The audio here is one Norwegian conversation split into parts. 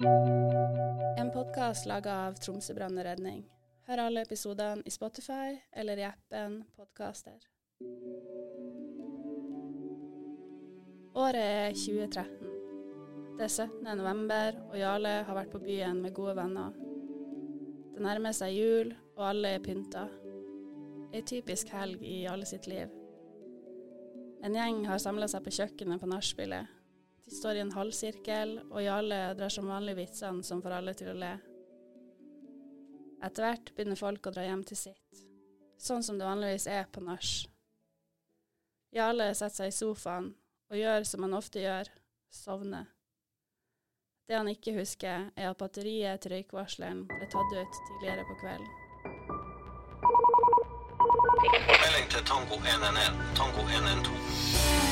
En podkast laga av Tromsø brann og redning. Hør alle episodene i Spotify eller i appen Podkaster. Året er 2013. Det er 17. november, og Jarle har vært på byen med gode venner. Det nærmer seg jul, og alle er pynta. Ei typisk helg i alle sitt liv. En gjeng har samla seg på kjøkkenet på nachspielet. De står i en halvsirkel, og Jarle drar som vanlig vitsene som får alle til å le. Etter hvert begynner folk å dra hjem til sitt, sånn som det vanligvis er på nach. Jarle setter seg i sofaen og gjør som han ofte gjør, sovner. Det han ikke husker, er at batteriet til røykvarsleren ble tatt ut tidligere på kvelden. Melding til Tango 111. Tango 112.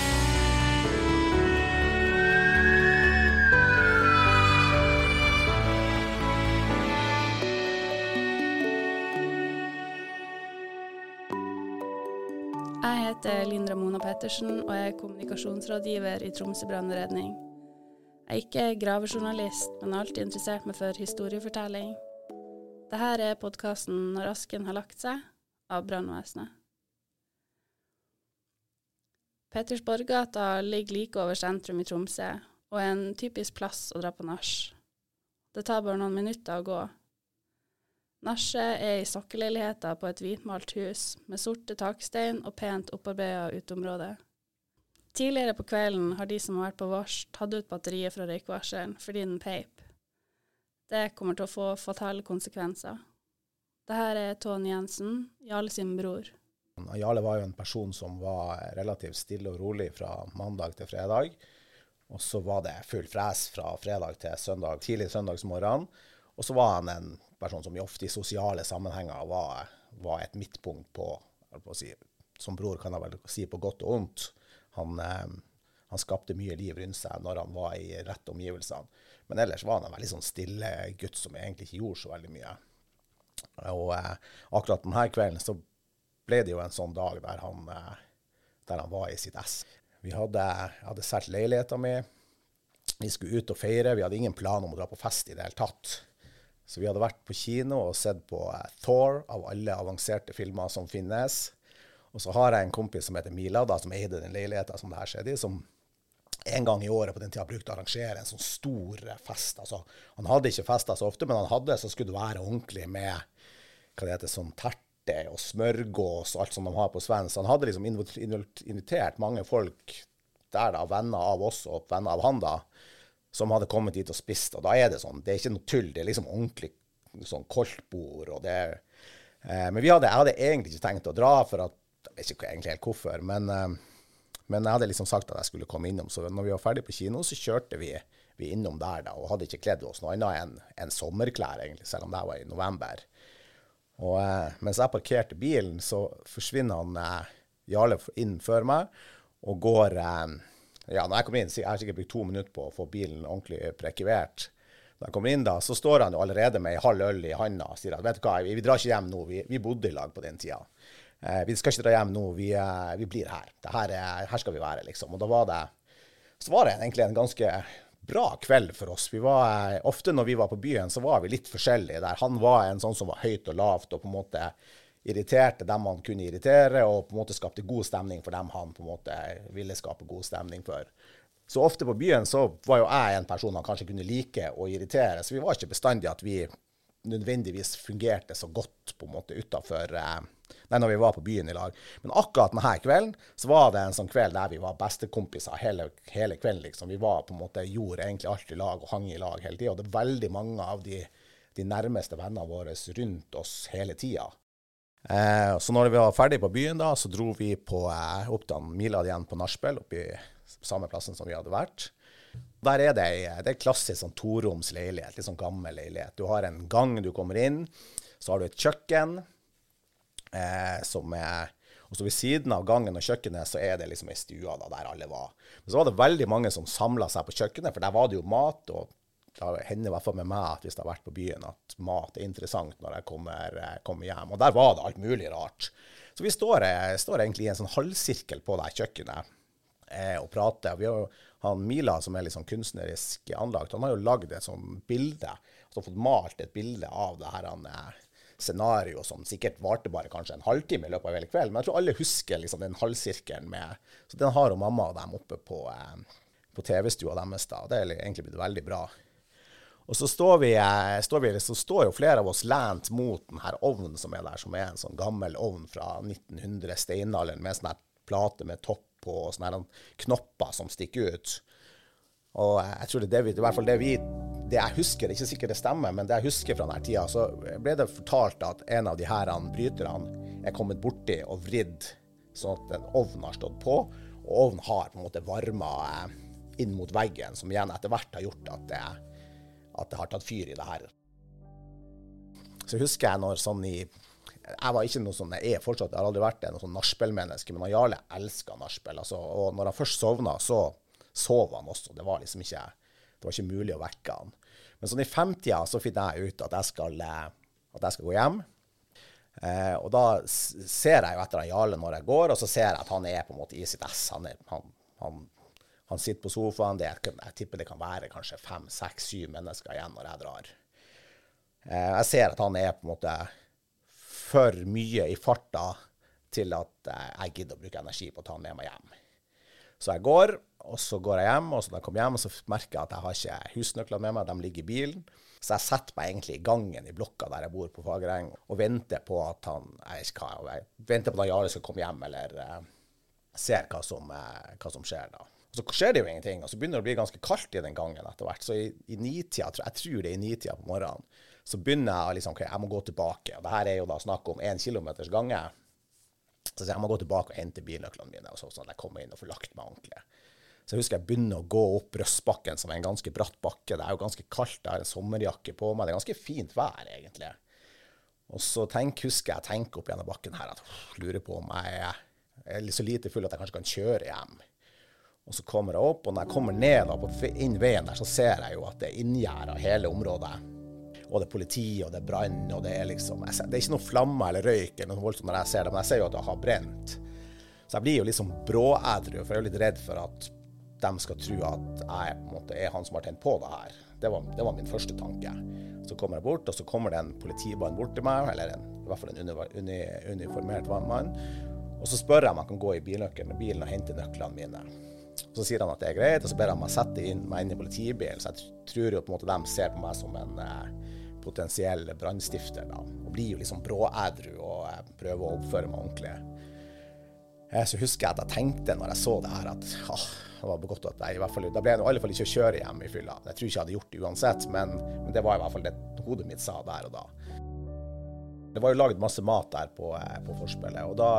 Jeg heter Linn Ramona Pettersen og er kommunikasjonsrådgiver i Tromsø brannredning. Jeg er ikke gravejournalist, men har alltid interessert meg for historiefortelling. Dette er podkasten 'Når asken har lagt seg' av brannvesenet. Petersborggata ligger like over sentrum i Tromsø, og er en typisk plass å dra på nach. Det tar bare noen minutter å gå. Nachet er i sokkelleiligheter på et hvitmalt hus, med sorte takstein og pent opparbeida uteområde. Tidligere på kvelden har de som har vært på vors, tatt ut batteriet fra røykvarsleren fordi den peip. Det kommer til å få fatale konsekvenser. Dette er Tony Jensen, Jarle sin bror. Jarle var jo en person som var relativt stille og rolig fra mandag til fredag. Og så var det full fres fra fredag til søndag, tidlig søndagsmorgen. Og så var han en person som ofte i sosiale sammenhenger var, var et midtpunkt på, si, Som bror kan jeg vel si på godt og vondt. Han, eh, han, skapte mye liv rundt seg når han var i rette omgivelsene. Men ellers var han en veldig sånn stille gutt som egentlig ikke gjorde så veldig mye. Og eh, akkurat denne kvelden så ble det jo en sånn dag der han, eh, der han var i sitt ess. Vi hadde, hadde solgt leiligheta mi. Vi skulle ut og feire. Vi hadde ingen plan om å dra på fest i det hele tatt. Så vi hadde vært på kino og sett på uh, Thor, av alle avanserte filmer som finnes. Og så har jeg en kompis som heter Mila, da, som eide den leiligheta som det her skjedde i, som en gang i året på den tida brukte å arrangere en sånn stor fest. Altså, han hadde ikke festa så ofte, men han hadde så skulle det være ordentlig med hva det heter, sånn terte og smørgås og alt som de har på svensk. Han hadde liksom invitert mange folk der, da, venner av oss og venner av han, da som hadde kommet dit og spist. Og da er det sånn, det er ikke noe tull, det er liksom ordentlig sånn koldtbord. og det er, eh, Men hadde, jeg hadde egentlig ikke tenkt å dra, for at, jeg vet ikke egentlig helt hvorfor. Men, eh, men jeg hadde liksom sagt at jeg skulle komme innom. Så når vi var ferdig på kino, så kjørte vi, vi innom der da, og hadde ikke kledd oss noe annet enn en sommerklær, egentlig, selv om det var i november. Og eh, mens jeg parkerte bilen, så forsvinner han eh, Jarle inn før meg og går eh, ja, når jeg kommer inn, jeg har sikkert brukt to minutter på å få bilen ordentlig prekivert. Når jeg kommer inn da, så står han jo allerede med ei halv øl i handa og sier at vet du hva, vi, vi drar ikke hjem nå, vi, vi bodde i lag på den tida. Eh, vi skal ikke dra hjem nå, vi, eh, vi blir her. Her, er, her, skal vi være, liksom. Og da var det så var det egentlig en ganske bra kveld for oss. Vi var, eh, ofte når vi var på byen, så var vi litt forskjellige der. Han var en sånn som var høyt og lavt og på en måte irriterte dem han kunne irritere, og på en måte skapte god stemning for dem han på en måte ville skape god stemning for. Så ofte på byen så var jo jeg en person han kanskje kunne like å irritere, så vi var ikke bestandig at vi nødvendigvis fungerte så godt på en måte utafor eh, Nei, når vi var på byen i lag. Men akkurat denne kvelden så var det en sånn kveld der vi var bestekompiser hele, hele kvelden. liksom. Vi var på en måte, gjorde egentlig alt i lag og hang i lag hele tida. Og det er veldig mange av de, de nærmeste vennene våre rundt oss hele tida. Eh, så når vi var ferdig på byen, da, så dro vi på, eh, opp til Mila igjen på nachspiel, oppe i samme plassen som vi hadde vært. Der er det, er klassisk sånn toroms leilighet, litt sånn gammel leilighet. Du har en gang du kommer inn, så har du et kjøkken eh, som er og så ved siden av gangen og kjøkkenet så er det liksom ei stue der alle var. Men så var det veldig mange som samla seg på kjøkkenet, for der var det jo mat og det hender i hvert fall med meg at hvis jeg har vært på byen, at mat er interessant når jeg kommer, eh, kommer hjem. Og der var det alt mulig rart. Så vi står, eh, står egentlig i en sånn halvsirkel på det kjøkkenet. eh, og prater. Vi har han Mila, som er litt sånn kunstnerisk anlagt, han har jo lagd et sånt bilde. Altså fått malt et bilde av det her han, eh, scenario som sikkert varte bare kanskje en halvtime i løpet av hele kvelden. Men jeg tror alle husker liksom den halvsirkelen med Så den har jo mamma og dem oppe på, eh, på TV-stua deres. da, og Det er egentlig blitt veldig bra. Og så står vi, eh, står vi, så står jo flere av oss lent mot denne ovnen som er der, som er en sånn gammel ovn fra 1900, steinalderen, med sånn plate med topp på og sånne knopper som stikker ut. Og jeg tror det er det vi, i hvert fall det vi det jeg husker, er ikke sikkert det stemmer, men det jeg husker fra denne tida, så ble det fortalt at en av de her bryterne er kommet borti og vridd sånn at en ovn har stått på, og ovnen har på en måte varma eh, inn mot veggen, som igjen etter hvert har gjort at det, at det har tatt fyr i det her. Så husker jeg når sånn i jeg var ikke noe sånn, jeg er fortsatt, jeg har aldri vært noe sånn nachspiel-menneske, men Jarle elska nachspiel. Altså, og når han først sovna, så sov han også. Det var liksom ikke, det var ikke mulig å vekke han. Men sånn i femtida så finner jeg ut at jeg skal, at jeg skal gå hjem. Eh, og da ser jeg jo etter han Jarle når jeg går, og så ser jeg at han er på en måte i sitt ess. Han, han, han, han sitter på sofaen. Det, jeg tipper det kan være kanskje fem, seks, syv mennesker igjen når jeg drar. Eh, jeg ser at han er på en måte for mye i farta til at jeg gidder å bruke energi på å ta han med meg hjem. Så jeg går, og så går jeg hjem, og så når jeg kommer hjem, så merker jeg at jeg har ikke husnøklene med meg, de ligger i bilen. Så jeg setter meg egentlig i gangen i blokka der jeg bor på Fagereng, og venter på at han jeg, ikke hva, jeg venter på at Jarle skal komme hjem, eller eh, ser hva som, eh, hva som, skjer da. Og så skjer det jo ingenting, og så begynner det å bli ganske kaldt i den gangen etter hvert. Så i, i nitida, jeg tror det er i nitida på morgenen, så begynner jeg liksom, ok, jeg må gå tilbake. Og det her er jo da snakk om én kilometers gange. Så jeg må gå tilbake og hente bilnøklene mine, og så, sånn at jeg kommer inn og får lagt meg ordentlig. Så jeg husker jeg begynner å gå opp Røstbakken, som er en ganske bratt bakke. Det er jo ganske kaldt, jeg har en sommerjakke på meg. Det er ganske fint vær, egentlig. Og så tenk, husker jeg tenker opp gjennom bakken her at lurer på om jeg er så lite full at jeg kanskje kan kjøre hjem. Og så kommer jeg opp, og når jeg kommer ned da, på inn veien der, så ser jeg jo at det er inngjerda hele området og det er politi, og det er brann, og det er liksom Det er ikke noe flammer eller røyk eller noe voldsomt når jeg ser det, men jeg ser jo at det har brent. Så jeg blir jo liksom bråædru, for jeg er jo litt redd for at de skal tro at jeg på en måte er han som har tent på det her. Det var, det var, min første tanke. Så kommer jeg bort, og så kommer det en politimann bort til meg, eller en, i hvert fall en uni, uniformert mann. Og så spør jeg om jeg kan gå i bilnøkkelen med bilen og hente nøklene mine. Så sier han at det er greit, og så ber han meg sette inn, meg inn i politibilen. Så jeg tror jo på en måte de ser på meg som en eh, potensiell brannstifter. Og blir jo liksom bråædru og eh, prøver å oppføre meg ordentlig. Eh, så husker jeg at jeg tenkte når jeg så det her, at ah, det var godt at jeg i hvert fall Da ble jeg i alle fall ikke å kjøre hjem i fylla. Jeg tror ikke jeg hadde gjort det uansett, men, men, det var i hvert fall det hodet mitt sa der og da. Det var jo lagd masse mat der på, på forspillet, og da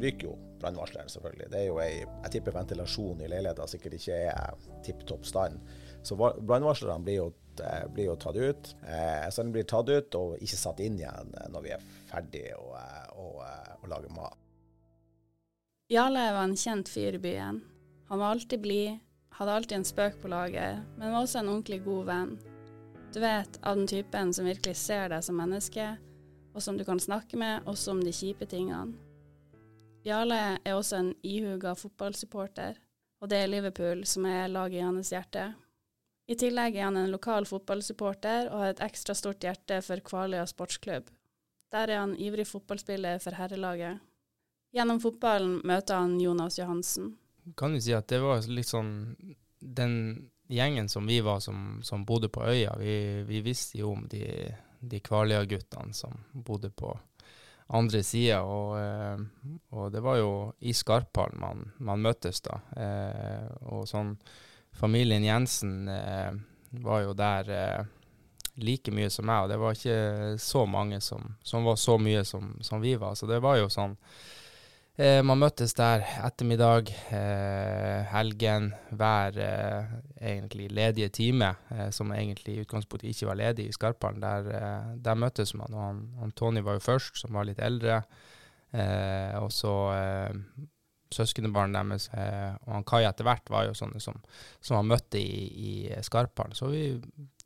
ryker jo brannvarsleren, selvfølgelig. Det er jo ei Jeg tipper ventilasjon i leiligheten sikkert ikke er tipp topp stand. Så brannvarslerne blir Eh, blir jo tatt ut. Eh, så den blir tatt ut og ikke satt inn igjen eh, når vi er ferdige å lage mat. Jarle var en kjent fyr i byen. Han var alltid blid, hadde alltid en spøk på lager, men var også en ordentlig god venn. Du vet, av den typen som virkelig ser deg som menneske, og som du kan snakke med, også om de kjipe tingene. Jarle er også en ihuga fotballsupporter, og det er Liverpool som er laget i hans hjerte. I tillegg er han en lokal fotballsupporter og har et ekstra stort hjerte for Kvaløya sportsklubb. Der er han ivrig fotballspiller for herrelaget. Gjennom fotballen møter han Jonas Johansen. Kan du si at det var litt sånn Den gjengen som vi var som, som bodde på øya, vi, vi, visste jo om de, de Kvaløya-guttene som bodde på andre sida, og, eh, og, det var jo i Skarphallen man, man møttes da. Eh, og sånn familien Jensen eh, var jo der like mye som meg, og det var ikke så mange som, som var så mye som, som, vi var. Så det var jo sånn eh, Man møttes der ettermiddag, eh, helgen, hver eh, egentlig ledige time, eh, som egentlig i utgangspunktet ikke var ledig i Skarphallen. Der, der, møttes man, og Tony var jo først, som var litt eldre. og så søskenbarn deres. Eh, og han Kai etter hvert var jo sånne som, som han møtte i, i Skarphallen. Så vi,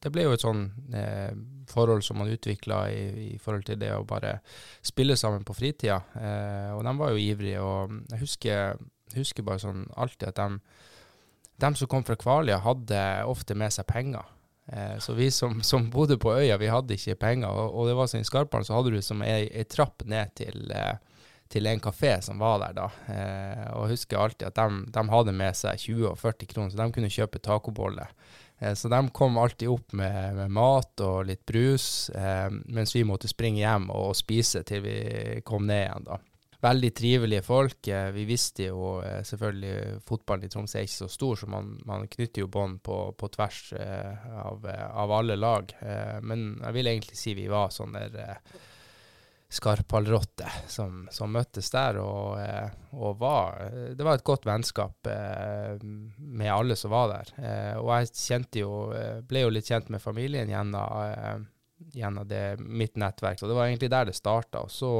det ble jo et sånn eh, forhold som man utvikla i, i, forhold til det å bare spille sammen på fritida. Eh, og de var jo ivrige. Og jeg husker husker bare sånn alltid at de, de som kom fra Kvaløya, hadde ofte med seg penger. Eh, så vi som, som bodde på øya, vi hadde ikke penger. Og, og det var sånn i Skarparen så hadde du som ei, ei trapp ned til, eh, til en kafé som var der da. Eh, og jeg husker alltid at de, de hadde med seg 20 og 40 kroner, så de kunne kjøpe tacoboller. Eh, så de kom alltid opp med, med mat og litt brus, eh, mens vi måtte springe hjem og spise til vi kom ned igjen da veldig trivelige folk. Eh, Vi visste jo eh, selvfølgelig fotballen i Tromsø er ikke så stor, så man, man knytter jo bånd på, på tvers av, av alle lag. Men jeg vil egentlig si vi var sånn der skarpallrotte som, som møttes der, og, eh, og var Det var et godt vennskap eh, med alle som var der. Eh, og jeg kjente jo eh, Ble jo litt kjent med familien gjennom eh, gjennom det, mitt nettverk. Så det var egentlig der det starta. Og så,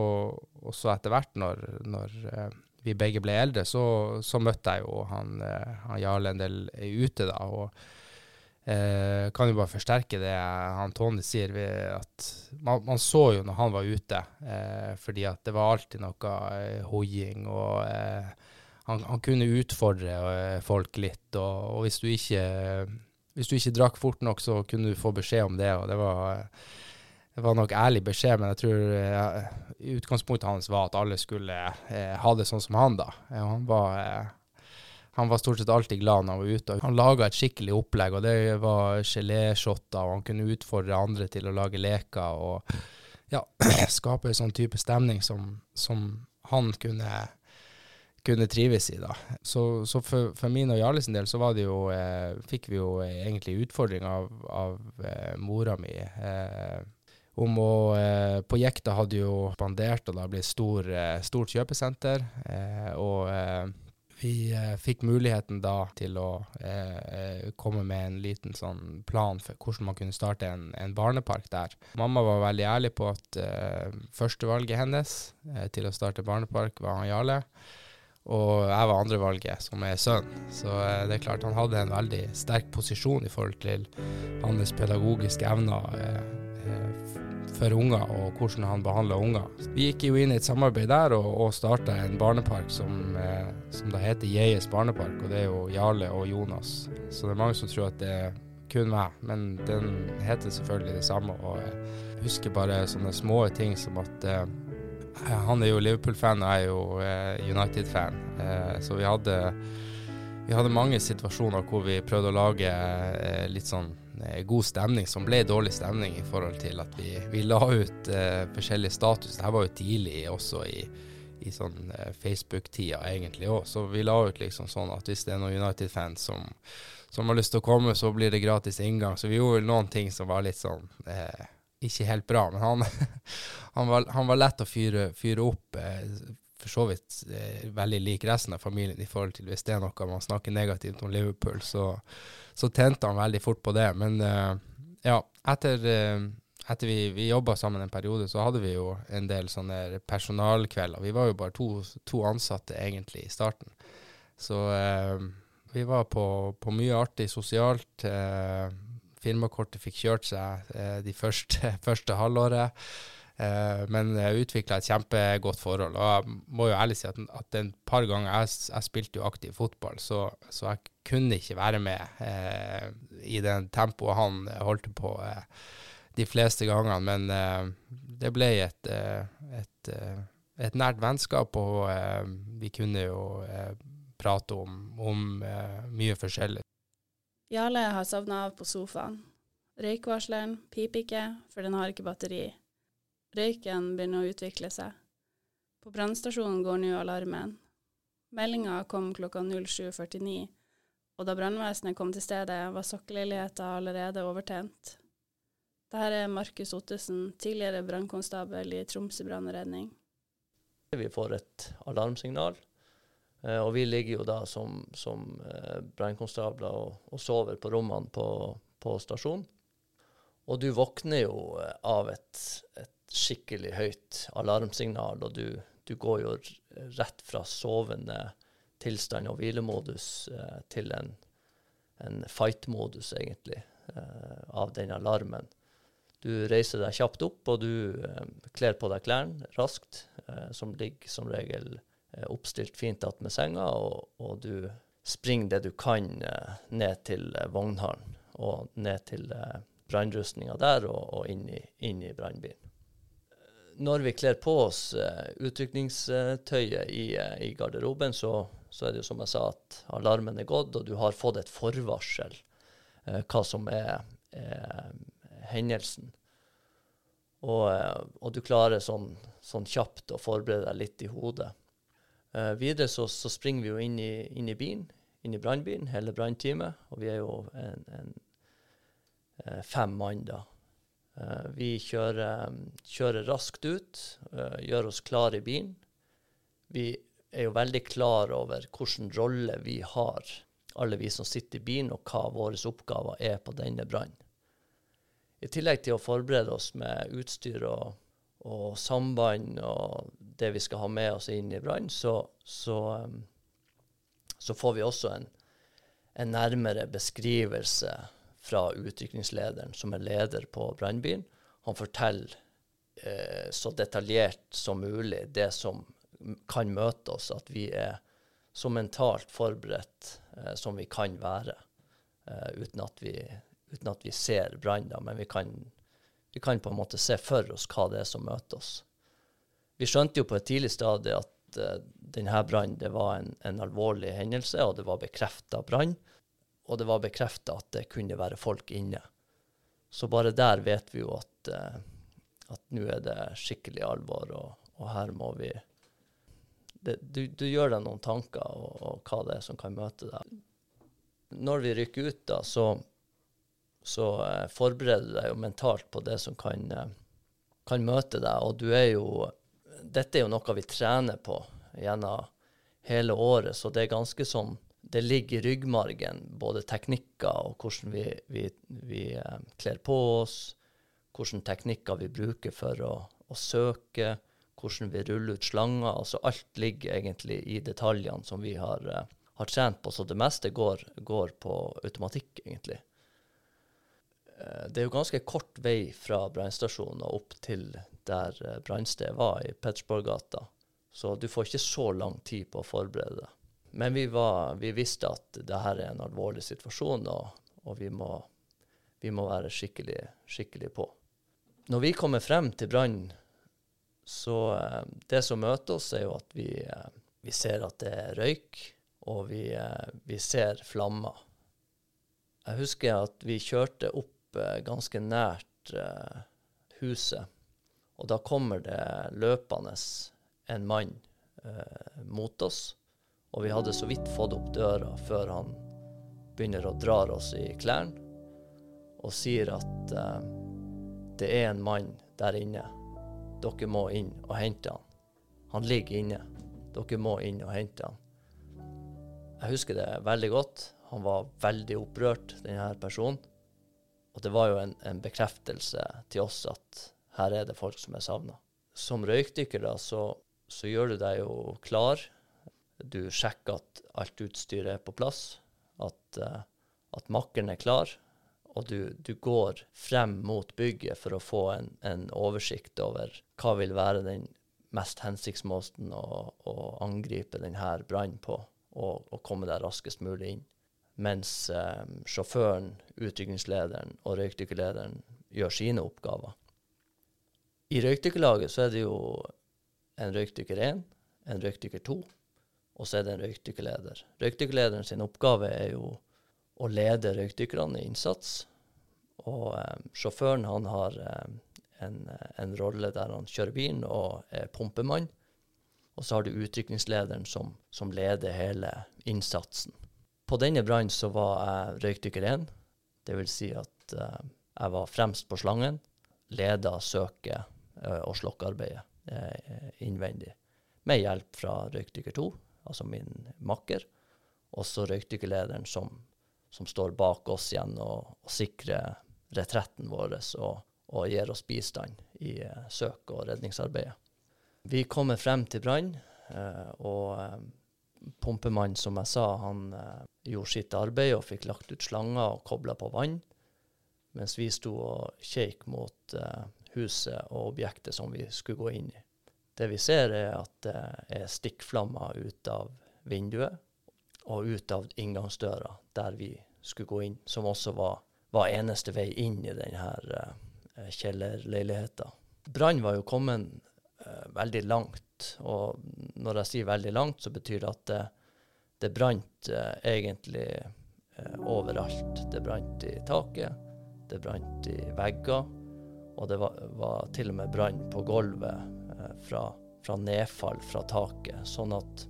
og så etter hvert, når, når eh, vi begge ble eldre, så, så møtte jeg jo han, eh, han Jarle en del ute, da. Og eh, kan jo bare forsterke det han Tony sier, at man, man så jo når han var ute, eh, fordi at det var alltid noe eh, hoiing og eh, han, han kunne utfordre eh, folk litt, og, og hvis du ikke hvis du ikke drakk fort nok, så kunne du få beskjed om det, og det var, det var nok ærlig beskjed, men jeg tror eh, utgangspunktet hans var at alle skulle eh, ha det sånn som han, da. Han var han var stort sett alltid glad når han var ute. Han laga et skikkelig opplegg, og det var geléshotter, og han kunne utfordre andre til å lage leker og ja, skape en sånn type stemning som, som han kunne kunne trives i. da. Så, så for, for, min og Jarle sin del så var det jo, eh, fikk vi jo egentlig utfordring av, av eh, mora mi. Eh, om å eh, På Jekta hadde jo bandert, og det ble stor, eh, stort kjøpesenter. Eh, og vi fikk muligheten da til å komme med en liten sånn plan for hvordan man kunne starte en, en barnepark der. Mamma var veldig ærlig på at førstevalget hennes til å starte barnepark var han Jarle. Og jeg var andrevalget, som er sønn. Så eh, det er klart han hadde en veldig sterk posisjon i forhold til hans pedagogiske evner eh, eh for unger, og hvordan han behandla unger. Vi gikk jo inn i et samarbeid der og, og starta en barnepark som, som da heter Jeies barnepark, og det er jo Jarle og Jonas. Så det er mange som tror at det er kun meg, men den heter selvfølgelig det samme. Og jeg husker bare sånne små ting som at han er jo Liverpool-fan, og jeg er jo eh, United-fan. Eh, så vi hadde, vi hadde mange situasjoner hvor vi prøvde å lage eh, litt sånn god stemning, som ble dårlig stemning i forhold til at vi, vi la ut forskjellige status. Dette var jo tidlig også i, i sånn Facebook-tida egentlig òg, så vi la ut liksom sånn at hvis det er noen United-fans som, som, har lyst til å komme, så blir det gratis inngang. Så vi gjorde noen ting som var litt sånn eh, ikke helt bra, men han, han, var, han var, lett å fyre, fyre opp. Eh, for så vidt eh, veldig lik resten av familien i forhold til hvis det er noe man snakker negativt om Liverpool, så, så tente han veldig fort på det. Men eh, ja, etter, etter vi, vi jobba sammen en periode, så hadde vi jo en del sånne personalkvelder. Vi var jo bare to, to ansatte egentlig i starten. Så vi var på, på mye artig sosialt. Firmakortet fikk kjørt seg eh, de første, første halvåret. Eh, men jeg utvikla et kjempegodt forhold. Og jeg må jo ærlig si at, at en par ganger Jeg, jeg spilte jo aktiv fotball, så, så, jeg kunne ikke være med eh, i den tempoet han holdt på eh, de fleste gangene. Men eh, det ble et, eh, et, et, nært vennskap, og vi kunne jo prate om, om mye forskjellig. Jarle har sovna av på sofaen. Røykvarsleren piper ikke, for den har ikke batteri. Røyken begynner å utvikle seg. På brannstasjonen går nå alarmen. Meldinga kom klokka 07.49, og da brannvesenet kom til stedet, var sokkelleiligheta allerede overtent. Dette er Markus Ottesen, tidligere brannkonstabel i Tromsø brannredning. Vi får et alarmsignal og vi ligger jo da som, som eh, brannkonstabler og, og, sover på rommene på, på stasjonen. Og du våkner jo eh, av et, et skikkelig høyt alarmsignal, og du, du, går jo rett fra sovende tilstand og hvilemodus eh, til en, en fight-modus, egentlig, eh, av den alarmen. Du reiser deg kjapt opp, og du eh, kler på deg klærne raskt, som ligger som regel eh, oppstilt fint attmed senga, og, og du springer det du kan eh, ned til eh, vognhallen og ned til eh, brannrustninga der og, og inn i, inn i brannbilen. Når vi kler på oss eh, utrykningstøyet i, eh, i garderoben, så, så er det jo som jeg sa at alarmen er gått, og du har fått et forvarsel eh, hva som er, er hendelsen. Og, eh, og du klarer sånn, sånn kjapt å forberede deg litt i hodet. Eh, videre så, så springer vi jo inn i, inn i bilen, inn i brannbilen, hele brannteamet. Og vi er jo en, en eh, fem mann da. Uh, vi kjører, kjører raskt ut, uh, gjør oss klar i bilen. Vi er jo veldig klar over hvilken rolle vi har, alle vi som sitter i bilen, og hva våre oppgaver er på denne brannen. I tillegg til å forberede oss med utstyr og, og samband og det vi skal ha med oss inn i brann, så, så, um, så får vi også en, en nærmere beskrivelse fra utviklingslederen, som er leder på brannbilen. Han forteller eh, så detaljert som mulig det som kan møte oss, at vi er så mentalt forberedt eh, som vi kan være, eh, uten, at vi, uten at vi ser brann, men vi kan, vi kan på en måte se for oss hva det er som møter oss. Vi skjønte jo på et tidlig stadie at uh, denne brannen var en, en alvorlig hendelse, og det var bekrefta brann. Og det var bekrefta at det kunne være folk inne. Så bare der vet vi jo at, uh, at nå er det skikkelig alvor, og, og her må vi det, du, du gjør deg noen tanker og, og hva det er som kan møte deg. Når vi rykker ut, da, så, så uh, forbereder du deg jo mentalt på det som kan, uh, kan møte deg. Og du er jo Dette er jo noe vi trener på gjennom hele året, så det er ganske sånn Det ligger i ryggmargen, både teknikker og hvordan vi, vi, vi eh, kler på oss, hvilke teknikker vi bruker for å, å søke, hvordan vi ruller ut slanger. altså Alt ligger egentlig i detaljene som vi har, eh, har trent på, så det meste går, går på automatikk, egentlig. Eh, det er jo ganske kort vei fra brannstasjonen og opp til der eh, brannstedet var, i Petersborggata. Så du får ikke så lang tid på å forberede deg. Men vi, var, vi visste at det her er en alvorlig situasjon, og, og vi, må, vi må være skikkelig, skikkelig på. Når vi kommer frem til brannen, så eh, det som møter oss, er jo at vi, eh, vi ser at det er røyk, og vi, vi ser flammer. Jeg husker at vi kjørte opp ganske nært huset, og da kommer det løpende en mann eh, mot oss. Og vi hadde så vidt fått opp døra før han begynner å dra oss i klærne og sier at eh, det er en mann der inne. Dere må inn og hente han. Han ligger inne. Dere må inn og hente han. Jeg husker det veldig godt. Han var veldig opprørt, denne personen. Og det var jo en, en bekreftelse til oss at her er det folk som er savna. Som røykdykker da, så, så gjør du deg jo klar. Du sjekker at alt utstyret er på plass, at, uh, at makkeren er klar. Og du, du går frem mot bygget for å få en, en oversikt over hva vil være den mest hensiktsmåten å, å angripe denne brannen på, og, og komme deg raskest mulig inn. Mens eh, sjåføren, utrykningslederen og røykdykkerlederen gjør sine oppgaver. I røykdykkerlaget så er det jo en røykdykker 1, en røykdykker 2, og så er det en røykdykkerleder. Røykdykkerlederen sin oppgave er jo å lede røykdykkerne i innsats. Og eh, sjåføren han har eh, en, en rolle der han kjører bilen og er pumpemann. Og så har du utrykningslederen som, som leder hele innsatsen. På denne brannen så var jeg røykdykker 1. Det vil si at eh, jeg var fremst på slangen, leda søket og slokkearbeidet eh, innvendig. Med hjelp fra røykdykker 2, altså min makker, og så røykdykkerlederen som, som står bak oss igjen og, og sikrer retretten vår og, og gir oss bistand i eh, søk- og redningsarbeidet. Vi kommer frem til brann, eh, og eh, pumpemannen, som jeg sa, han eh, gjorde sitt arbeid og fikk lagt ut slanger og kobla på vann, mens vi sto og kjekk mot eh, huset og objektet som vi skulle gå inn i. Det vi ser, er at det er stikkflammer ut av vinduet og ut av inngangsdøra der vi skulle gå inn, som også var, var eneste vei inn i denne uh, kjellerleiligheten. Brannen var jo kommet uh, veldig langt, og når jeg sier veldig langt, så betyr det at det, det brant uh, egentlig overalt. Det brant i taket, det brant i vegger, og det var, var til og med brann på gulvet fra, fra nedfall fra taket. Sånn at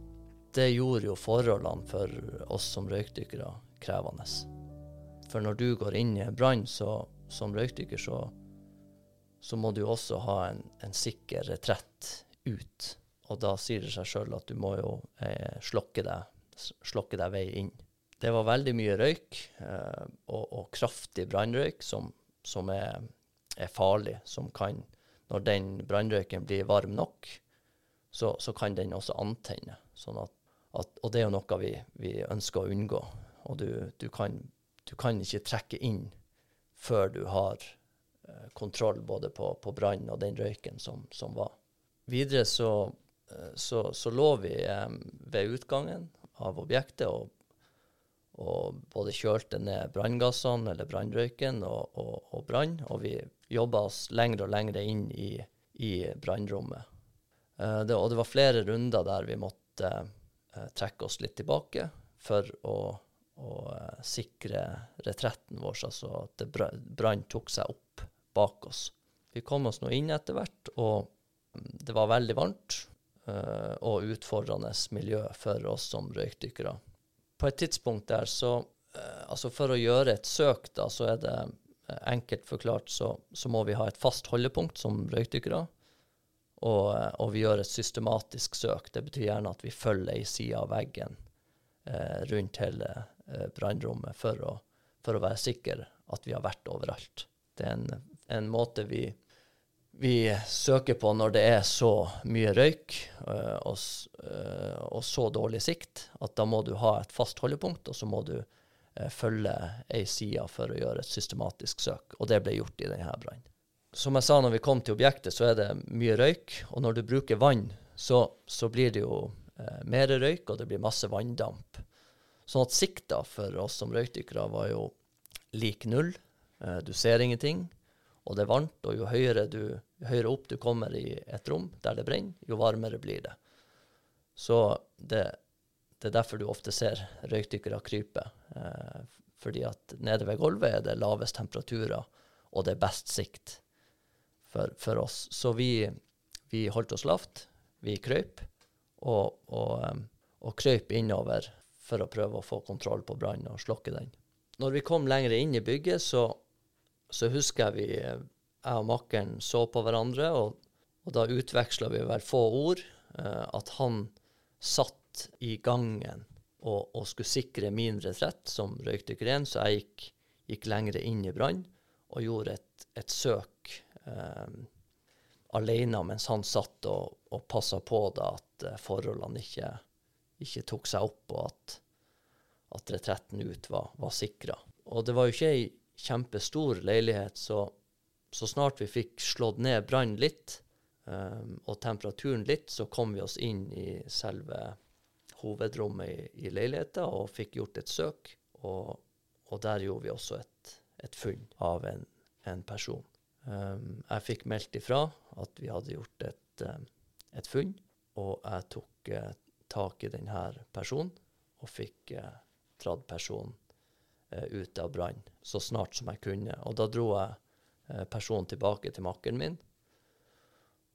det gjorde jo forholdene for oss som røykdykkere krevende. For når du går inn i en brann som røykdykker, så, så, må du også ha en, en, sikker retrett ut. Og da sier det seg sjøl at du må jo eh, slokke, deg, slokke, deg, vei inn. Det var veldig mye røyk, eh, og, og, kraftig brannrøyk, som, som er, er, farlig. Som kan, når den brannrøyken blir varm nok, så, så kan den også antenne. Sånn at at, og det er jo noe vi, vi ønsker å unngå. Og du, du, kan, du, kan, ikke trekke inn før du har eh, kontroll både på, på brannen og den røyken som, som var. Videre så, eh, så, så lå vi eh, ved utgangen av objektet og, og både kjølte ned branngassene eller brannrøyken og, og, og brann, og vi jobba oss lengre og lengre inn i, i brannrommet. Uh, og det var flere runder der vi måtte uh, trekke oss litt tilbake for å, å uh, sikre retretten vår, altså at brann tok seg opp bak oss. Vi kom oss nå inn etter hvert, og mm, det var veldig varmt og utfordrende miljø for oss som røykdykkere. På et tidspunkt der så Altså for å gjøre et søk, da, så er det enkelt forklart, så, så må vi ha et fast holdepunkt som røykdykkere. Og, og, vi gjør et systematisk søk. Det betyr gjerne at vi følger ei side av veggen eh, rundt hele eh, brannrommet for å, for å, være sikre at vi har vært overalt. Det er en, en måte vi, vi, søker på når det er så mye røyk eh, og, eh, og, så dårlig sikt, at da må du ha et fast holdepunkt, og så må du følge ei side for å gjøre et systematisk søk. Og det ble gjort i denne brannen som jeg sa når vi kom til objektet, så er det mye røyk. Og når du bruker vann, så, så blir det jo eh, mer røyk, og det blir masse vanndamp. Sånn at sikta for oss som røykdykkere var jo lik null. Eh, du ser ingenting, og det er varmt. Og jo høyere, du, jo høyere, opp du kommer i et rom der det brenner, jo varmere blir det. Så det, det er derfor du ofte ser røykdykkere krype. Eh, fordi at nede ved gulvet er det lavest temperaturer, og det er best sikt for, for oss. Så vi, vi, holdt oss lavt. Vi krøyp, og, og, um, og krøyp innover for å prøve å få kontroll på brannen og slokke den. Når vi kom lenger inn i bygget, så, så husker jeg vi, jeg og makkeren så på hverandre, og, og da utveksla vi vel få ord. Eh, at han satt i gangen og, og skulle sikre min retrett som røykdykker 1, så jeg gikk, gikk lenger inn i brann og gjorde et, et søk eh, alene mens han satt og, og passa på da, at eh, forholdene ikke, ikke, tok seg opp, og at, at retretten ut var, var sikra. Og det var jo ikke ei kjempestor leilighet, så, så snart vi fikk slått ned brannen litt, um, og temperaturen litt, så kom vi oss inn i selve hovedrommet i, i leiligheten og fikk gjort et søk. Og, og der gjorde vi også et, et funn av en, en person. Um, jeg fikk meldt ifra at vi hadde gjort et, um, et funn, og jeg tok uh, tak i denne personen og fikk uh, dratt personen uh, ut av brannen så snart som jeg kunne. Og da dro jeg uh, personen tilbake til makkeren min,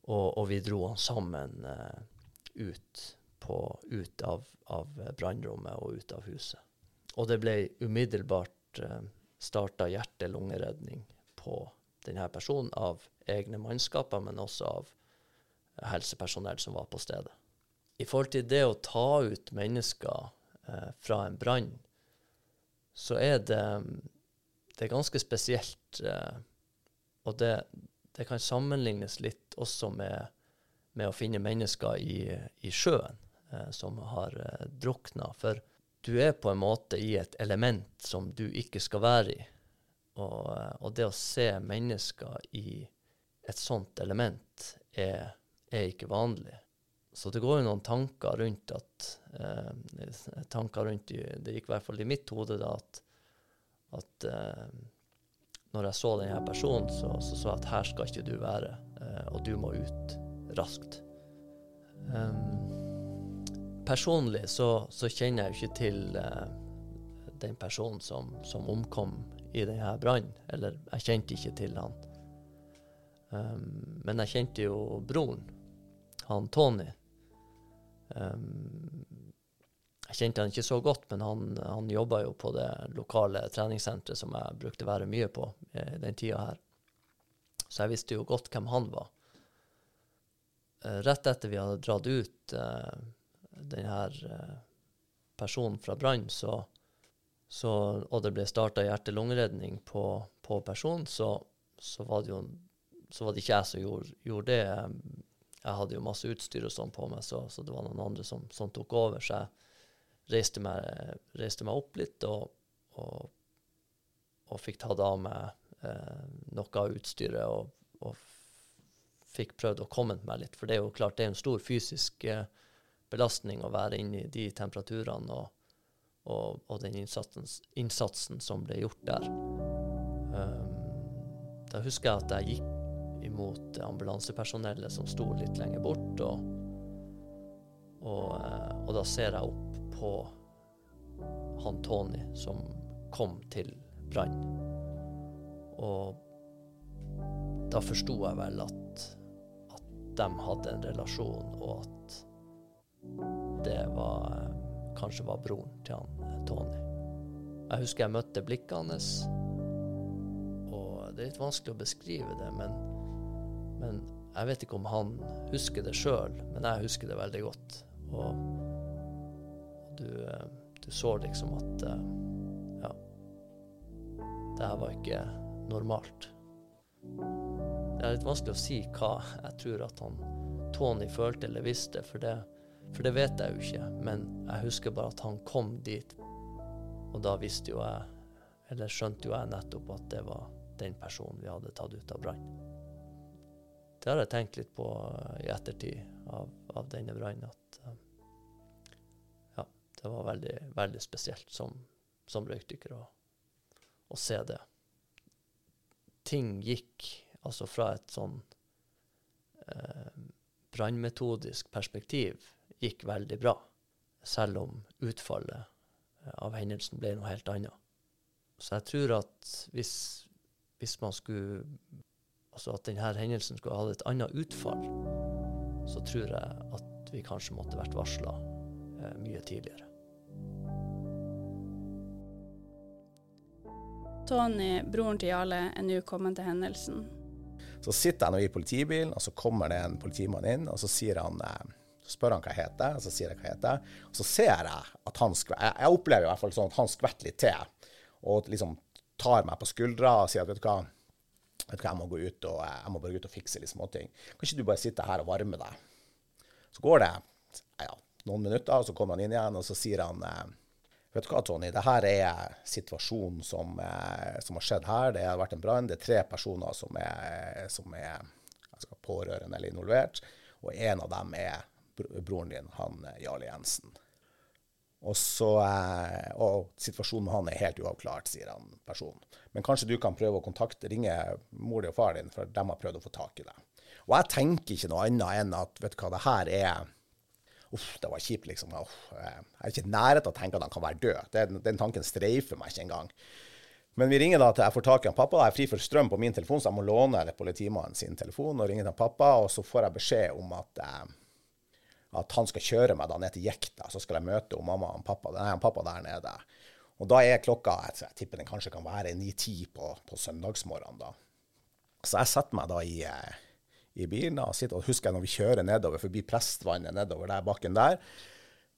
og, og, vi dro han sammen ut, på, ut av, av brannrommet og ut av huset. Og det ble umiddelbart eh, starta hjerte-lungeredning på denne personen av egne mannskaper, men også av helsepersonell som var på stedet. I forhold til det å ta ut mennesker eh, fra en brann, så er det, det er ganske spesielt. Eh, og det, det, kan sammenlignes litt også med, med å finne mennesker i, i sjøen som har eh, drukna. For du er på en måte i et element som du ikke skal være i. Og, og, det å se mennesker i et sånt element er, er ikke vanlig. Så det går jo noen tanker rundt at eh, tanker rundt Det gikk i hvert fall i mitt hode da at, at eh, når jeg så denne personen, så så så jeg at her skal ikke du være, eh, og du må ut raskt. Um, personlig så, så kjenner jeg jo ikke til uh, den personen som, som omkom i denne brannen. Eller jeg kjente ikke til han. Um, men jeg kjente jo broren, han Tony. Um, jeg kjente han ikke så godt, men han, han jobba jo på det lokale treningssenteret som jeg brukte være mye på i den tida her. Så jeg visste jo godt hvem han var. Uh, rett etter vi hadde dratt ut uh, denne uh, personen fra brann, så, så, og det ble starta hjerte-lungeredning på, på personen, så, så, var det jo så var det ikke jeg som gjorde, gjorde det. Jeg hadde jo masse utstyr og sånn på meg, så, så, det var noen andre som, som tok over. Så jeg reiste meg, reiste meg opp litt og, og, og fikk tatt av meg eh, noe av utstyret og, og, fikk prøvd å komme meg litt. For det er jo klart det er en stor fysisk eh, belastning å være inne i de temperaturene og, og den innsatsen, innsatsen, som ble gjort der. Um, da husker jeg at jeg gikk imot ambulansepersonellet som sto litt lenger bort. Og, og, eh, og, da ser jeg opp på han Tony som kom til brann. Og da forsto jeg vel at, at de hadde en relasjon, og at det var kanskje var broren til han eh, Tony. Jeg husker jeg møtte blikket hans, og det er litt vanskelig å beskrive det, men men jeg vet ikke om han husker det sjøl, men jeg husker det veldig godt. Og, du, eh, du, så liksom at eh, ja, det her var ikke normalt. Det er litt vanskelig å si hva jeg tror at han Tony følte eller visste, for det, for det vet jeg jo ikke. Men jeg husker bare at han kom dit, og da visste jo jeg, eller skjønte jo jeg nettopp at det var den personen vi hadde tatt ut av brann. Det har jeg tenkt litt på i ettertid av, av denne brannen. At um, ja, det var veldig, veldig spesielt som, som røykdykker å, å, se det. Ting gikk altså fra et sånn eh, brannmetodisk perspektiv gikk veldig bra, selv om utfallet eh, av hendelsen ble noe helt annet. Så jeg tror at hvis, hvis man skulle altså at denne hendelsen skulle hatt et annet utfall, så tror jeg at vi kanskje måtte vært varsla eh, mye tidligere. Tony, broren til Jarle, er nå kommet til hendelsen. Så sitter jeg nå i politibilen, og så kommer det en politimann inn, og så sier han eh, så spør han hva jeg heter, og så sier jeg hva jeg heter. Og så ser jeg at han skvetter Jeg opplever i hvert fall sånn at han skvetter litt til, og liksom tar meg på skuldra og sier at vet du hva, vet du hva, jeg må gå ut og jeg må bare gå ut og fikse litt småting. Kan ikke du bare sitte her og varme deg? Så går det ja, noen minutter, og så kommer han inn igjen, og så sier han eh, Vet du hva, Tony, det her er situasjonen som, eh, som har skjedd her. Det har vært en brann. Det er tre personer som er, som er altså, pårørende eller involvert, og en av dem er broren din, han Jarl Jarle Jensen. Og, så, eh, og situasjonen med han er helt uavklart, sier han personen. Men kanskje du kan prøve å kontakte, ringe mor og far din, for de har prøvd å få tak i deg. Og jeg tenker ikke noe annet enn at vet du hva, det her er Uff, det var kjipt, liksom. Uff, jeg er ikke i nærheten av å tenke at han kan være død. Den, den tanken streifer meg ikke engang. Men vi ringer da til jeg får tak i han pappa. Jeg er fri for strøm på min telefon, så jeg må låne politimannen sin telefon og ringe til han pappa. Og så får jeg beskjed om at eh, at han skal kjøre meg da ned til Jekta, så skal jeg møte mamma og pappa, nei, pappa der nede. Og da er klokka jeg tipper den kanskje kan være 9-10 på, på søndagsmorgenen. da. Så jeg setter meg da i, eh, i bilen og sitter, og husker jeg når vi kjører nedover forbi Prestvannet nedover der bakken der,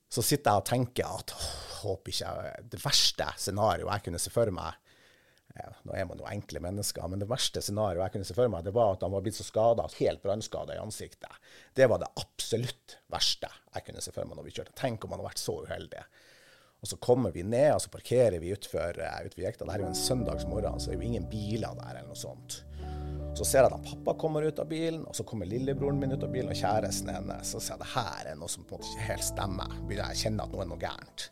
så sitter jeg og tenker at å, håper ikke jeg, det verste scenarioet jeg kunne se for meg Nå er man jo enkle mennesker, men det verste scenarioet jeg kunne se for meg, det var at han var blitt så skada, helt brannskada i ansiktet. Det var det absolutt verste jeg kunne se for meg når vi kjørte. Tenk om han hadde vært så uheldig. Og så kommer vi ned, og så parkerer vi utfor, ut Jekta. Det er jo en søndagsmorgen, så det er jo ingen biler der eller noe sånt. Så ser jeg at han pappa kommer ut av bilen, og så kommer lillebroren min ut av bilen, og kjæresten hennes. Så ser jeg at det her er noe som på en måte ikke helt stemmer. Begynner jeg å kjenne at noe er noe gærent.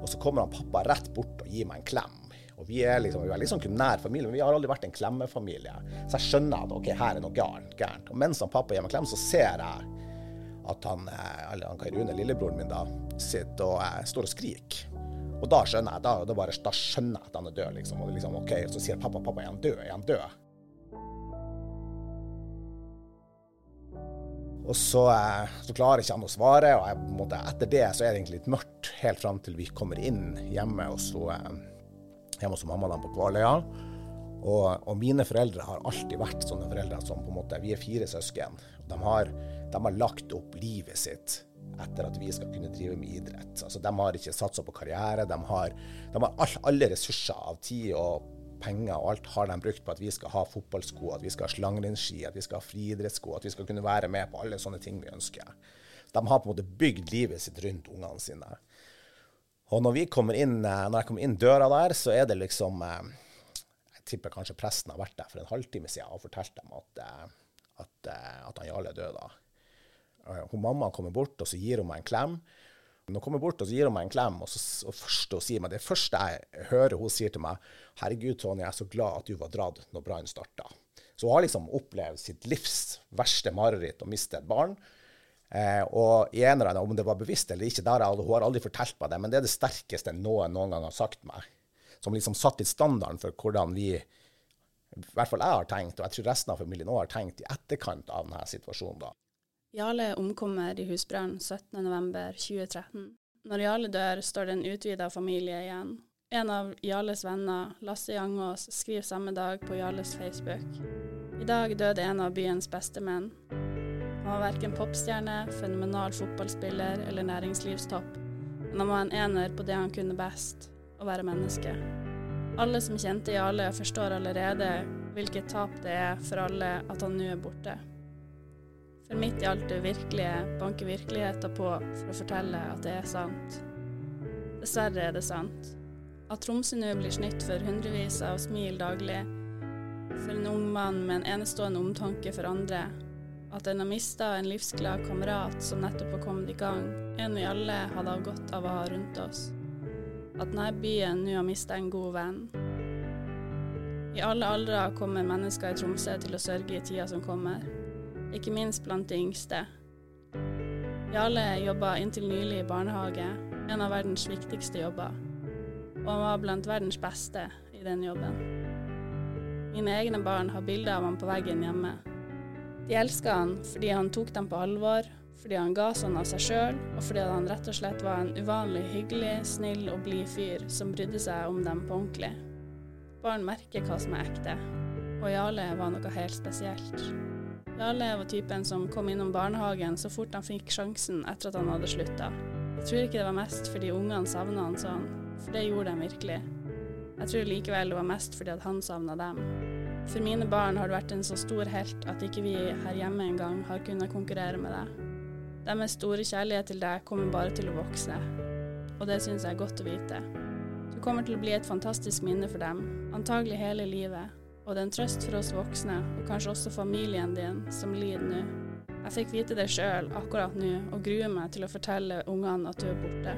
Og så kommer han pappa rett bort og gir meg en klem. Og vi er liksom, vi er liksom nær familie, men vi har aldri vært en klemmefamilie. Så jeg skjønner at ok, her er noe gærent. Og mens han pappa gir meg klem, så ser jeg at han, eh, eller han Kai Rune, lillebroren min, da, sitter og eh, står og skriker. Og da skjønner jeg da, da, bare, da skjønner jeg at han er død, liksom. Og liksom, ok, så sier pappa, pappa, er han død? Er han død? Og så, eh, så klarer ikke han å svare, og jeg, måte, etter det så er det egentlig litt mørkt helt fram til vi kommer inn hjemme hos, eh, hjemme hos mamma dem på Kvaløya. Og, og, mine foreldre har alltid vært sånne foreldre som på en måte, Vi er fire søsken. De har, de har lagt opp livet sitt etter at vi skal kunne drive med idrett. Altså, de har ikke satsa på karriere. De har, de har all, alle ressurser av tid og penger og alt har de brukt på at vi skal ha fotballsko, at vi skal ha slangrennsski, at vi skal ha friidrettssko, at vi skal kunne være med på alle sånne ting vi ønsker. De har på en måte bygd livet sitt rundt ungene sine. Og når, inn, eh, når jeg kommer inn døra der, så er det liksom eh, Jeg tipper kanskje presten har vært der for en halvtime siden og fortalt dem at, eh, at, at han Jarle er død. da. Hun mamma kommer bort, og så gir hun meg en klem. Hun kommer bort og så gir hun meg en klem, og, så, og første hun sier meg, det første jeg hører hun sier til meg 'Herregud, Tony, jeg er så glad at du var dratt når brannen starta'. Så hun har liksom opplevd sitt livs verste mareritt å miste et barn. Eh, og i en eller annen, om det var bevisst eller ikke, der, hun har aldri fortalt meg det, men det er det sterkeste noen noen gang har sagt meg. Som liksom satt i standarden for hvordan vi, i hvert fall jeg har tenkt, og jeg tror resten av familien òg har tenkt, i etterkant av denne situasjonen. da. Jarle omkommer i husbrann 17.11.2013. Når Jarle dør, står det en utvida familie igjen. En av Jarles venner, Lasse Jangås, skriver samme dag på Jarles Facebook. I dag døde en av byens beste menn. Han var verken popstjerne, fenomenal fotballspiller eller næringslivstopp, men han var en ener på det han kunne best, å være menneske. Alle som kjente Jarle, forstår allerede hvilket tap det er for alle at han nå er borte. For midt i alt det virkelige banker virkeligheten på for å fortelle at det er sant. Dessverre er det sant. At Tromsø nå blir snytt for hundrevis av smil daglig, for en ung mann med en enestående omtanke for andre, at en har mista en livsglad kamerat som nettopp har kommet i gang, en vi alle hadde hatt godt av å ha rundt oss. At denne byen nå har mista en god venn. I alle aldre kommer mennesker i Tromsø til å sørge i tida som kommer ikke minst blant de yngste. Jarle jobba inntil nylig i barnehage, en av verdens viktigste jobber, og han var blant verdens beste i den jobben. Mine egne barn har bilder av ham på veggen hjemme. De elska han fordi han tok dem på alvor, fordi han ga sånn av seg sjøl, og fordi han rett og slett var en uvanlig hyggelig, snill og blid fyr som brydde seg om dem på ordentlig. Barn merker hva som er ekte, og Jarle var noe helt spesielt. Jarle var typen som kom innom barnehagen så fort han fikk sjansen etter at han hadde slutta. Jeg tror ikke det var mest fordi ungene savna han sånn, for det gjorde de virkelig. Jeg tror likevel det var mest fordi at han savna dem. For mine barn har du vært en så stor helt at ikke vi her hjemme engang har kunnet konkurrere med deg. Deres store kjærlighet til deg kommer bare til å vokse, og det syns jeg er godt å vite. Du kommer til å bli et fantastisk minne for dem, antagelig hele livet, og det er en trøst for oss voksne, og kanskje også familien din, som lider nå. Jeg fikk vite det sjøl akkurat nå, og gruer meg til å fortelle ungene at du er borte.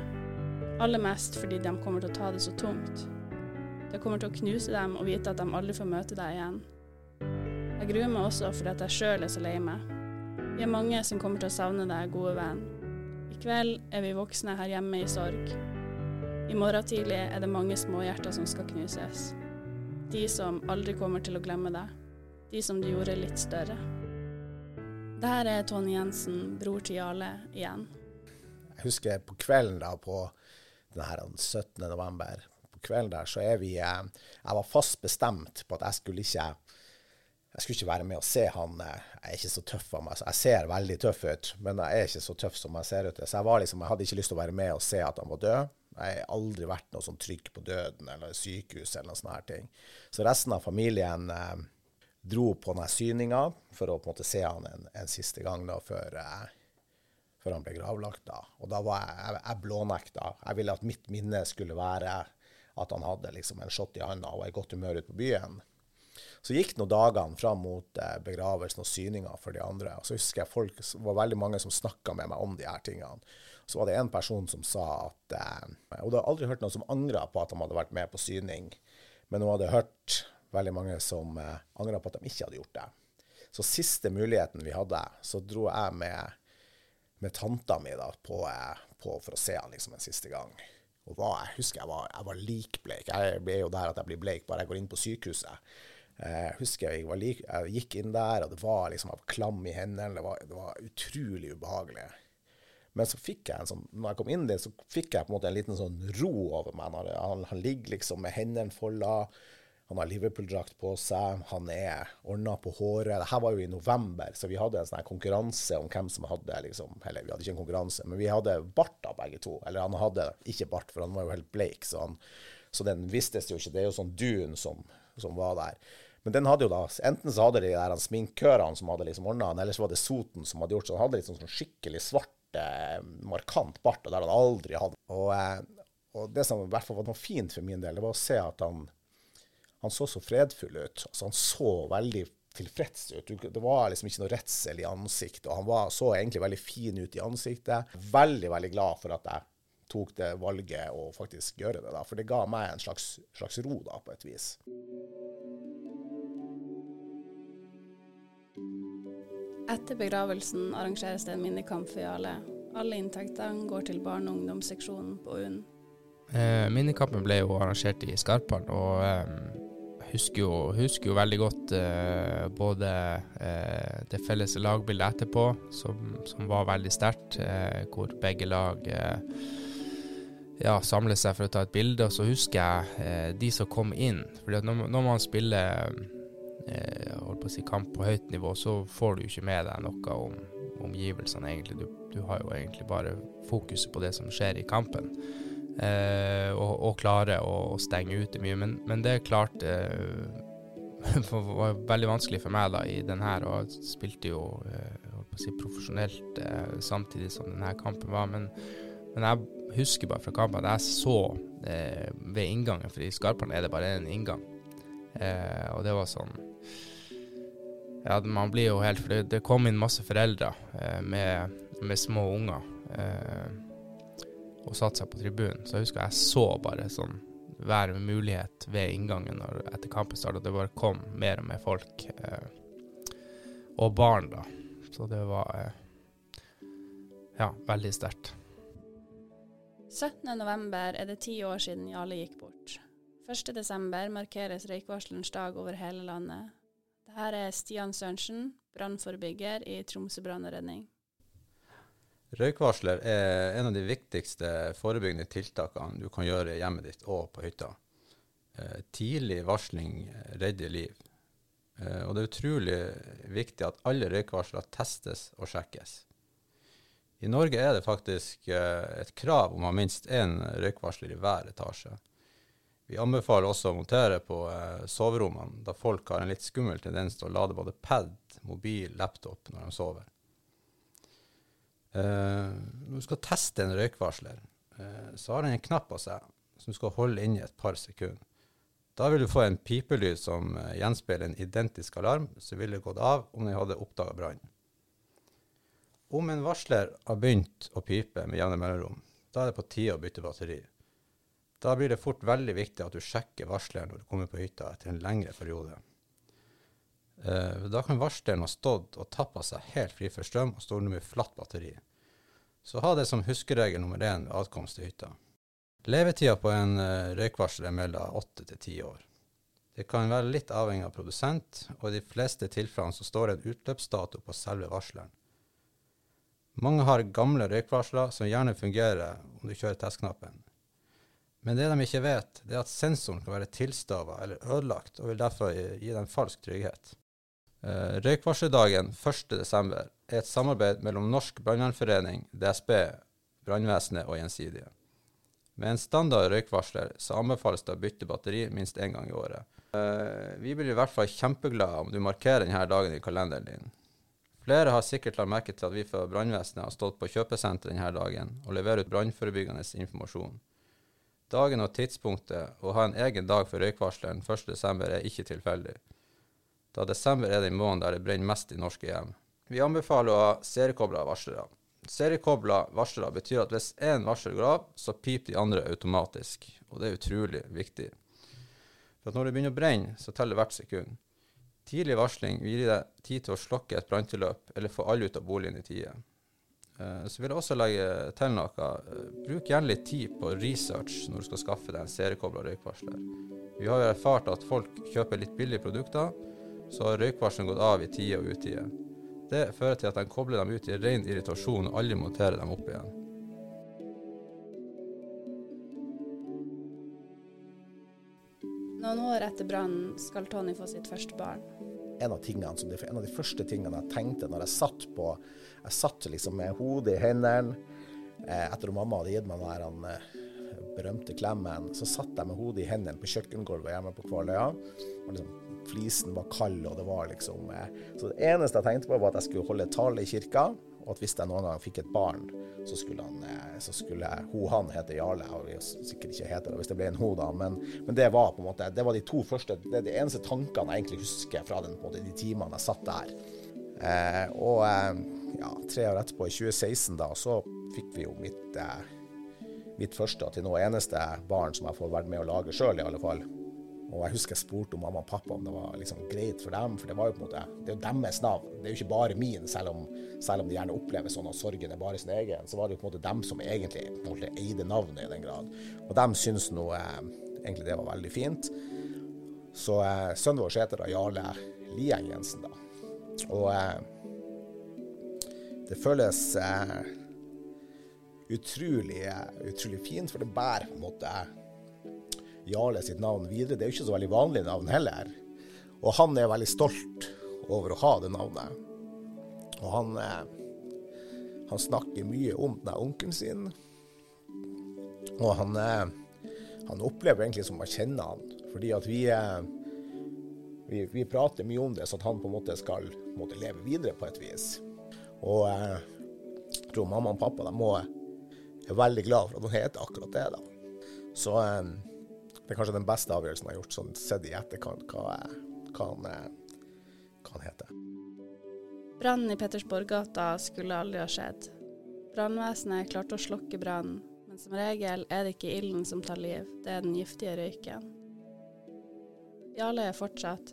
Aller mest fordi de kommer til å ta det så tungt. Det kommer til å knuse dem å vite at de aldri får møte deg igjen. Jeg gruer meg også fordi at jeg sjøl er så lei meg. Vi er mange som kommer til å savne deg, gode venn. I kveld er vi voksne her hjemme i sorg. I morgen tidlig er det mange småhjerter som skal knuses. De som aldri kommer til å glemme deg. De som du gjorde litt større. Det er Tony Jensen, bror til Jarle, igjen. Jeg husker på kvelden da på denne 17. november. På kvelden der så er vi eh, Jeg var fast bestemt på at jeg skulle ikke jeg skulle ikke være med og se han. Eh, jeg er ikke så tøff av meg. Jeg ser veldig tøff ut, men jeg er ikke så tøff som jeg ser ut. Så jeg, liksom, jeg hadde ikke lyst til å være med og se at han var død. Jeg har aldri vært noe sånn trygg på døden eller sykehus eller noe sånne ting. Så resten av familien eh, dro på denne syninga for å på en måte se han en, en siste gang da, før, eh, før, han ble gravlagt. da. Og da var jeg, jeg, jeg blånekta. Jeg ville at mitt minne skulle være at han hadde liksom en shot i handa og var i godt humør ute på byen. Så gikk nå dagene fram mot eh, begravelsen og syninga for de andre. Og så husker jeg folk, det var veldig mange som snakka med meg om de her tingene. Så var det en person som sa at Hun Og du har aldri hørt noen som angra på at de hadde vært med på syning, men hun hadde hørt veldig mange som eh, angra på at de ikke hadde gjort det. Så siste muligheten vi hadde, så dro jeg med, med tanta mi da, på, eh, på, for å se han liksom en siste gang. Og var, jeg husker jeg var, jeg var likbleik. Jeg ble jo der at jeg blir bleik bare jeg går inn på sykehuset. Jeg husker jeg, lik, jeg, gikk inn der, og det var liksom jeg var klam i hendene. Det var, det var, utrolig ubehagelig. Men så fikk jeg en sånn, når jeg kom inn dit, så fikk jeg på en måte en liten sånn ro over meg. Han, han ligger liksom med hendene folda. Han har Liverpool-drakt på seg, han er ordna på håret. Dette var jo i november, så vi hadde en sånn konkurranse om hvem som hadde liksom, Eller vi hadde ikke en konkurranse, men vi hadde bart av begge to. Eller han hadde ikke bart, for han var jo helt bleik, så, han, så den vistes jo ikke. Det er jo sånn dun som, som var der. Men den hadde jo da, enten så hadde de der sminkørene som hadde liksom ordna han, eller så var det Soten som hadde gjort så han hadde liksom sånn skikkelig svart, eh, markant bart, og der han aldri hadde. Og, eh, og det som i hvert fall var noe fint for min del, det var å se at han han så så fredfull ut. Altså, han så veldig tilfreds ut. Det var liksom ikke noe redsel i ansiktet. og Han var, så egentlig veldig fin ut i ansiktet. Veldig, veldig glad for at jeg tok det valget å faktisk gjøre det. da, For det ga meg en slags, slags ro, da, på et vis. Etter begravelsen arrangeres det en minnekamp for Jarle. Alle inntektene går til barne- og ungdomsseksjonen på UNN. Eh, minnekampen ble jo arrangert i Skarpall, og eh, husker, jo, husker jo veldig godt eh, både eh, det felles lagbildet etterpå, som, som var veldig sterkt, eh, hvor begge lag eh, ja, samler seg for å ta et bilde. Og så husker jeg de som kom inn. For når, når, man spiller holdt på si kamp på høyt nivå, så får du ikke med deg noe om omgivelsene, egentlig. Du, du har jo egentlig bare fokuset på det som skjer i kampen. Eh, og, og klare å, å, stenge ute mye. Men, men det klarte eh, var veldig vanskelig for meg da i den her, og jeg spilte jo eh, si, profesjonelt eh, samtidig som denne kampen var. Men, men, jeg husker bare fra kampen at jeg så eh, ved inngangen, for i Skarpan er det bare én inngang. Eh, og det var sånn Ja, man blir jo helt For det, det kom inn masse foreldre med, med små unger. Eh, og satte seg på tribunen. Så jeg husker jeg så bare sånn hver mulighet ved inngangen når, etter kampen starta. Det bare kom mer og mer folk. Eh, og barn, da. Så det var eh, ja, veldig sterkt. 17.11 er det ti år siden Jarle gikk bort. 1.12 markeres røykvarslerens dag over hele landet. Dette er Stian Sørensen, brannforebygger i Tromsø brann og redning. Røykvarsler er en av de viktigste forebyggende tiltakene du kan gjøre i hjemmet ditt og på hytta. Eh, tidlig varsling redder liv. Eh, og det er utrolig viktig at alle røykvarsler testes og sjekkes. I Norge er det faktisk eh, et krav om å ha minst én røykvarsler i hver etasje. Vi anbefaler også å montere på soverommene, da folk har en litt skummel tendens til å lade både pad, mobil, laptop når de sover. Uh, når du skal teste en røykvarsler, uh, så har den en knapp på seg som du skal holde inni et par sekunder. Da vil du få en pipelyd som uh, gjenspeiler en identisk alarm, som ville gått av om den hadde oppdaga brann. Om en varsler har begynt å pipe med jevne mellomrom, da er det på tide å bytte batteri. Da blir det fort veldig viktig at du sjekker varsleren når du kommer på hytta etter en lengre periode. Uh, da kan varsleren ha stått og tappa seg helt fri for strøm og står nå med flatt batteri. Så ha det som huskeregel nummer én ved adkomst til hytta. Levetida på en uh, røykvarsler er mellom åtte til ti år. Det kan være litt avhengig av produsent, og i de fleste tilfellene så står det en utløpsdato på selve varsleren. Mange har gamle røykvarsler som gjerne fungerer om du kjører testknappen. Men det de ikke vet, det er at sensoren kan være tilstava eller ødelagt, og vil derfor gi dem falsk trygghet. Uh, Røykvarseldagen 1.12. er et samarbeid mellom Norsk brannvernforening, DSB, brannvesenet og Gjensidige. Med en standard røykvarsler så anbefales det å bytte batteri minst én gang i året. Uh, vi blir i hvert fall kjempeglade om du markerer denne dagen i kalenderen din. Flere har sikkert lagt merke til at vi fra brannvesenet har stått på kjøpesenteret denne dagen og leverer ut brannforebyggende informasjon. Dagen og tidspunktet å ha en egen dag for røykvarsleren 1.12. er ikke tilfeldig. Da desember er den måneden der det brenner mest i norske hjem. Vi anbefaler å ha seriekobla varslere. Seriekobla varslere betyr at hvis én varsler går av, så piper de andre automatisk. Og det er utrolig viktig. For når det begynner å brenne, så teller hvert sekund. Tidlig varsling vil gi deg tid til å slokke et branntilløp eller få alle ut av boligen i tide. Eh, Så vil jeg også legge til noe. Eh, Bruk gjerne litt tid på research når du skal skaffe deg en seriekobla røykvarsler. Vi har jo erfart at folk kjøper litt billige produkter, så har røykvarsleren gått av i tide og utide. Det fører til at de kobler dem ut i ren irritasjon og aldri monterer dem opp igjen. Noen år etter brannen skal Tony få sitt første barn. En av, tingene, en av de første tingene jeg tenkte når jeg satt på Jeg satt liksom med hodet i hendene eh, etter at mamma hadde gitt meg den eh, berømte klemmen. Så satt jeg med hodet i hendene på kjøkkengulvet hjemme på Kvaløya. Og liksom, flisen var kald, og det var liksom eh, Så det eneste jeg tenkte på, var at jeg skulle holde tale i kirka. Og at hvis jeg noen gang fikk et barn, så skulle, han, eh, så skulle ho han hete Jarle. Og sikkert ikke heter det hvis det ble en ho, da. Men, men det var på en måte Det var de to første Det er de eneste tankene jeg egentlig husker fra den, måte, de timene jeg satt der. Eh, og eh, ja, tre år etterpå, i 2016, da, så fikk vi jo mitt, eh, mitt første og til nå eneste barn som jeg får vært med å lage sjøl, i alle fall. Og jeg husker jeg spurte om mamma og pappa om det var liksom greit for dem, for det var jo på en måte, det er jo deres navn. Det er jo ikke bare min, selv om, selv om de gjerne opplever sånn at sorgen er bare sin egen. Så var det jo på en måte dem som egentlig på en måte eide navnet i den grad. Og dem syns nå eh, egentlig det var veldig fint. Så eh, sønnen vår heter da Jarle Lieng Jensen, da. Og eh, det føles eh, utrolig, utrolig fint, for det bærer på en måte Jarle sitt navn videre. Det er jo ikke så veldig vanlig navn heller. Og han er veldig stolt over å ha det navnet. Og han, eh, han snakker mye om denne onkelen sin. Og han, eh, han opplever egentlig som å kjenne han, fordi at vi, eh, vi, vi prater mye om det, så at han på en måte skal en leve videre på et vis. Og jeg tror mamma og pappa de må, er veldig glad for at han heter akkurat det. da. Så det er kanskje den beste avgjørelsen jeg har gjort, sånn sett i etterkant, hva, han, eh, hva han heter. Brannen i Pettersborggata skulle aldri ha skjedd. Brannvesenet klarte å slokke brannen, men som regel er det ikke ilden som tar liv, det er den giftige røyken. Jarle er fortsatt,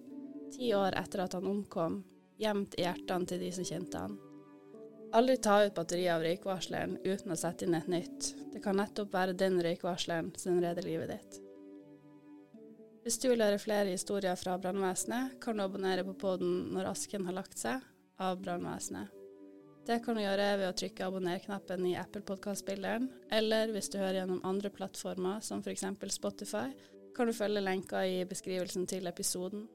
ti år etter at han omkom, gjemt i hjertene til de som kjente han. Aldri ta ut batteriet av røykvarsleren uten å sette inn et nytt. Det kan nettopp være den røykvarsleren som redder livet ditt. Hvis du vil høre flere historier fra brannvesenet, kan du abonnere på podden Når asken har lagt seg, av brannvesenet. Det kan du gjøre ved å trykke abonner-knappen i Apple Podcast-spilleren, eller hvis du hører gjennom andre plattformer, som f.eks. Spotify, kan du følge lenka i beskrivelsen til episoden.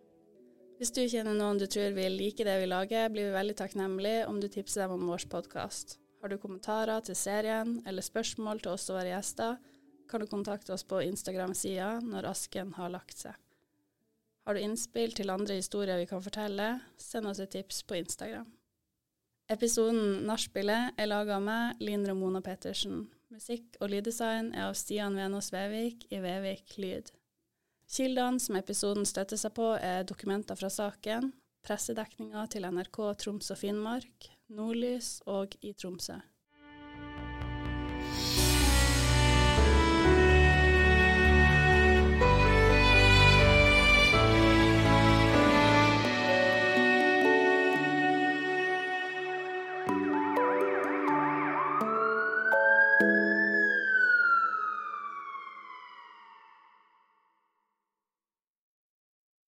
Hvis du kjenner noen du tror vil like det vi lager, blir vi veldig takknemlige om du tipser dem om vår podkast. Har du kommentarer til serien eller spørsmål til oss og våre gjester, kan du kontakte oss på Instagram-sida når asken har lagt seg. Har du innspill til andre historier vi kan fortelle, send oss et tips på Instagram. Episoden Nachspielet er laga av meg, Linn Ramona Pettersen. Musikk og lyddesign er av Stian Venås Vevik i Vevik Lyd. Kildene som episoden støtter seg på, er dokumenter fra saken, pressedekninga til NRK Troms og Finnmark, Nordlys og i Tromsø.